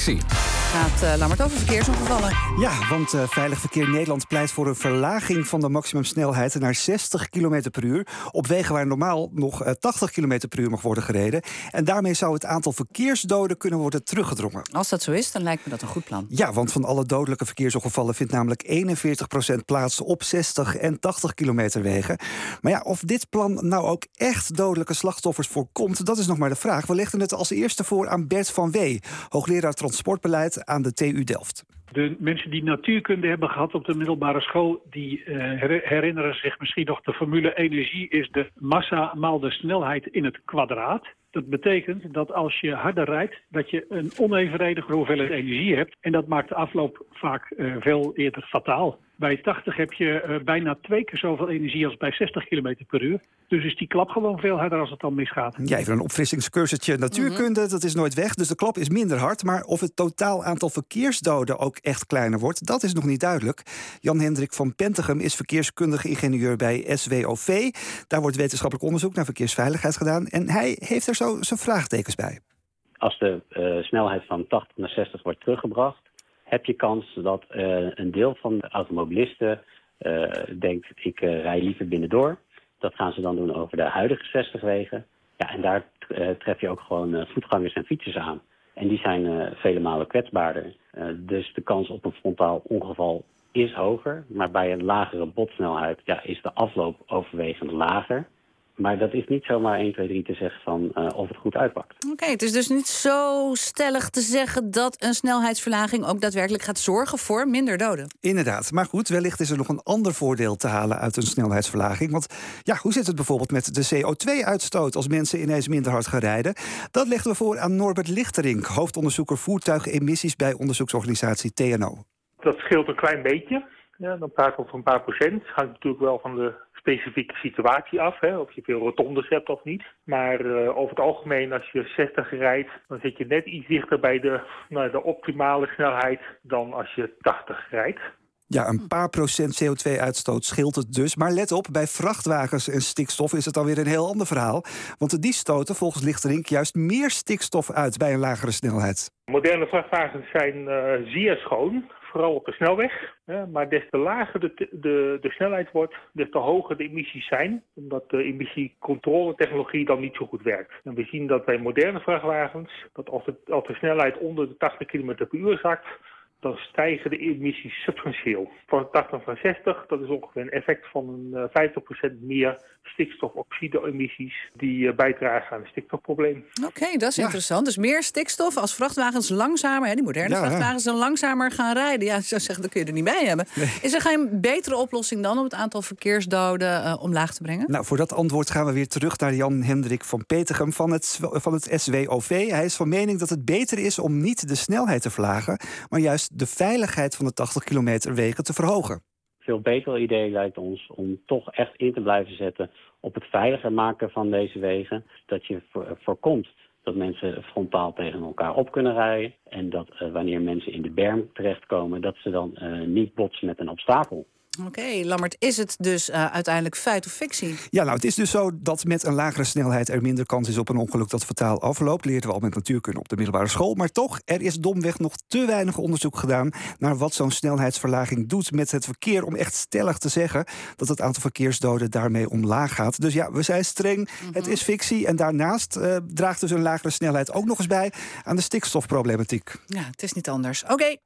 See. Gaat uh, Lammert over verkeersongevallen? Ja, want uh, Veilig Verkeer Nederland pleit voor een verlaging van de maximumsnelheid naar 60 km per uur. Op wegen waar normaal nog uh, 80 km per uur mag worden gereden. En daarmee zou het aantal verkeersdoden kunnen worden teruggedrongen. Als dat zo is, dan lijkt me dat een goed plan. Ja, want van alle dodelijke verkeersongevallen vindt namelijk 41% plaats op 60 en 80 kilometer wegen. Maar ja, of dit plan nou ook echt dodelijke slachtoffers voorkomt, dat is nog maar de vraag. We legden het als eerste voor aan Bert van Wee, hoogleraar transportbeleid aan de TU Delft. De mensen die natuurkunde hebben gehad op de middelbare school... die uh, herinneren zich misschien nog... de formule energie is de massa maal de snelheid in het kwadraat. Dat betekent dat als je harder rijdt... dat je een onevenredige hoeveelheid energie hebt. En dat maakt de afloop vaak uh, veel eerder fataal. Bij 80 heb je uh, bijna twee keer zoveel energie als bij 60 km per uur. Dus is die klap gewoon veel harder als het dan misgaat. Ja, even een opfrissingscursusje natuurkunde, dat is nooit weg. Dus de klap is minder hard. Maar of het totaal aantal verkeersdoden ook echt kleiner wordt... dat is nog niet duidelijk. Jan-Hendrik van Pentegem is verkeerskundige ingenieur bij SWOV. Daar wordt wetenschappelijk onderzoek naar verkeersveiligheid gedaan. En hij heeft er zo zijn vraagtekens bij. Als de uh, snelheid van 80 naar 60 wordt teruggebracht heb je kans dat uh, een deel van de automobilisten uh, denkt... ik rij liever binnendoor. Dat gaan ze dan doen over de huidige 60 wegen. Ja, en daar tref je ook gewoon voetgangers en fietsers aan. En die zijn vele malen kwetsbaarder. dus de kans op een frontaal ongeval is hoger. Maar bij een lagere botsnelheid ja, is de afloop overwegend lager. Maar dat is niet zomaar 1, 2, 3 te zeggen van uh, of het goed uitpakt. Oké, okay, het is dus niet zo stellig te zeggen dat een snelheidsverlaging ook daadwerkelijk gaat zorgen voor minder doden. Inderdaad, maar goed, wellicht is er nog een ander voordeel te halen uit een snelheidsverlaging. Want ja, hoe zit het bijvoorbeeld met de CO2-uitstoot als mensen ineens minder hard gaan rijden? Dat legden we voor aan Norbert Lichterink, hoofdonderzoeker voertuigemissies bij onderzoeksorganisatie TNO. Dat scheelt een klein beetje. Ja, dan praten we over een paar procent. Hangt natuurlijk wel van de specifieke situatie af. Hè, of je veel rotondes hebt of niet. Maar uh, over het algemeen, als je 60 rijdt, dan zit je net iets dichter bij de, nou, de optimale snelheid dan als je 80 rijdt. Ja, een paar procent CO2-uitstoot scheelt het dus. Maar let op, bij vrachtwagens en stikstof is het alweer een heel ander verhaal. Want die stoten volgens Lichterink juist meer stikstof uit bij een lagere snelheid. Moderne vrachtwagens zijn uh, zeer schoon vooral op de snelweg. Maar des te lager de, de, snelheid wordt, des te hoger de emissies zijn. Omdat de emissiecontroletechnologie dan niet zo goed werkt. En we zien dat bij moderne vrachtwagens, dat als als de snelheid onder de 80 km per uur zakt, dan stijgen de emissies substantieel. Van 80 naar 60, dat is ongeveer een effect van een 50% meer stikstofoxide-emissies die uh, bijdragen aan het stikstofprobleem. Oké, okay, dat is ja. interessant. Dus meer stikstof als vrachtwagens langzamer, hè, die moderne ja, vrachtwagens dan langzamer gaan rijden. Ja, zou zeggen, dat kun je er niet bij hebben. Nee. Is er geen betere oplossing dan om het aantal verkeersdoden uh, omlaag te brengen? Nou, voor dat antwoord gaan we weer terug naar Jan Hendrik van Petegem van het, van het SWOV. Hij is van mening dat het beter is om niet de snelheid te verlagen, maar juist de veiligheid van de 80 kilometer wegen te verhogen veel beter idee lijkt ons om toch echt in te blijven zetten op het veiliger maken van deze wegen. Dat je voorkomt dat mensen frontaal tegen elkaar op kunnen rijden. En dat uh, wanneer mensen in de berm terechtkomen, dat ze dan uh, niet botsen met een obstakel. Oké, okay, Lammert, is het dus uh, uiteindelijk feit of fictie? Ja, nou, het is dus zo dat met een lagere snelheid er minder kans is op een ongeluk dat fataal afloopt. Leerden we al met natuurkunde op de middelbare school. Maar toch, er is domweg nog te weinig onderzoek gedaan naar wat zo'n snelheidsverlaging doet met het verkeer. Om echt stellig te zeggen dat het aantal verkeersdoden daarmee omlaag gaat. Dus ja, we zijn streng. Mm -hmm. Het is fictie. En daarnaast uh, draagt dus een lagere snelheid ook nog eens bij aan de stikstofproblematiek. Ja, het is niet anders. Oké. Okay.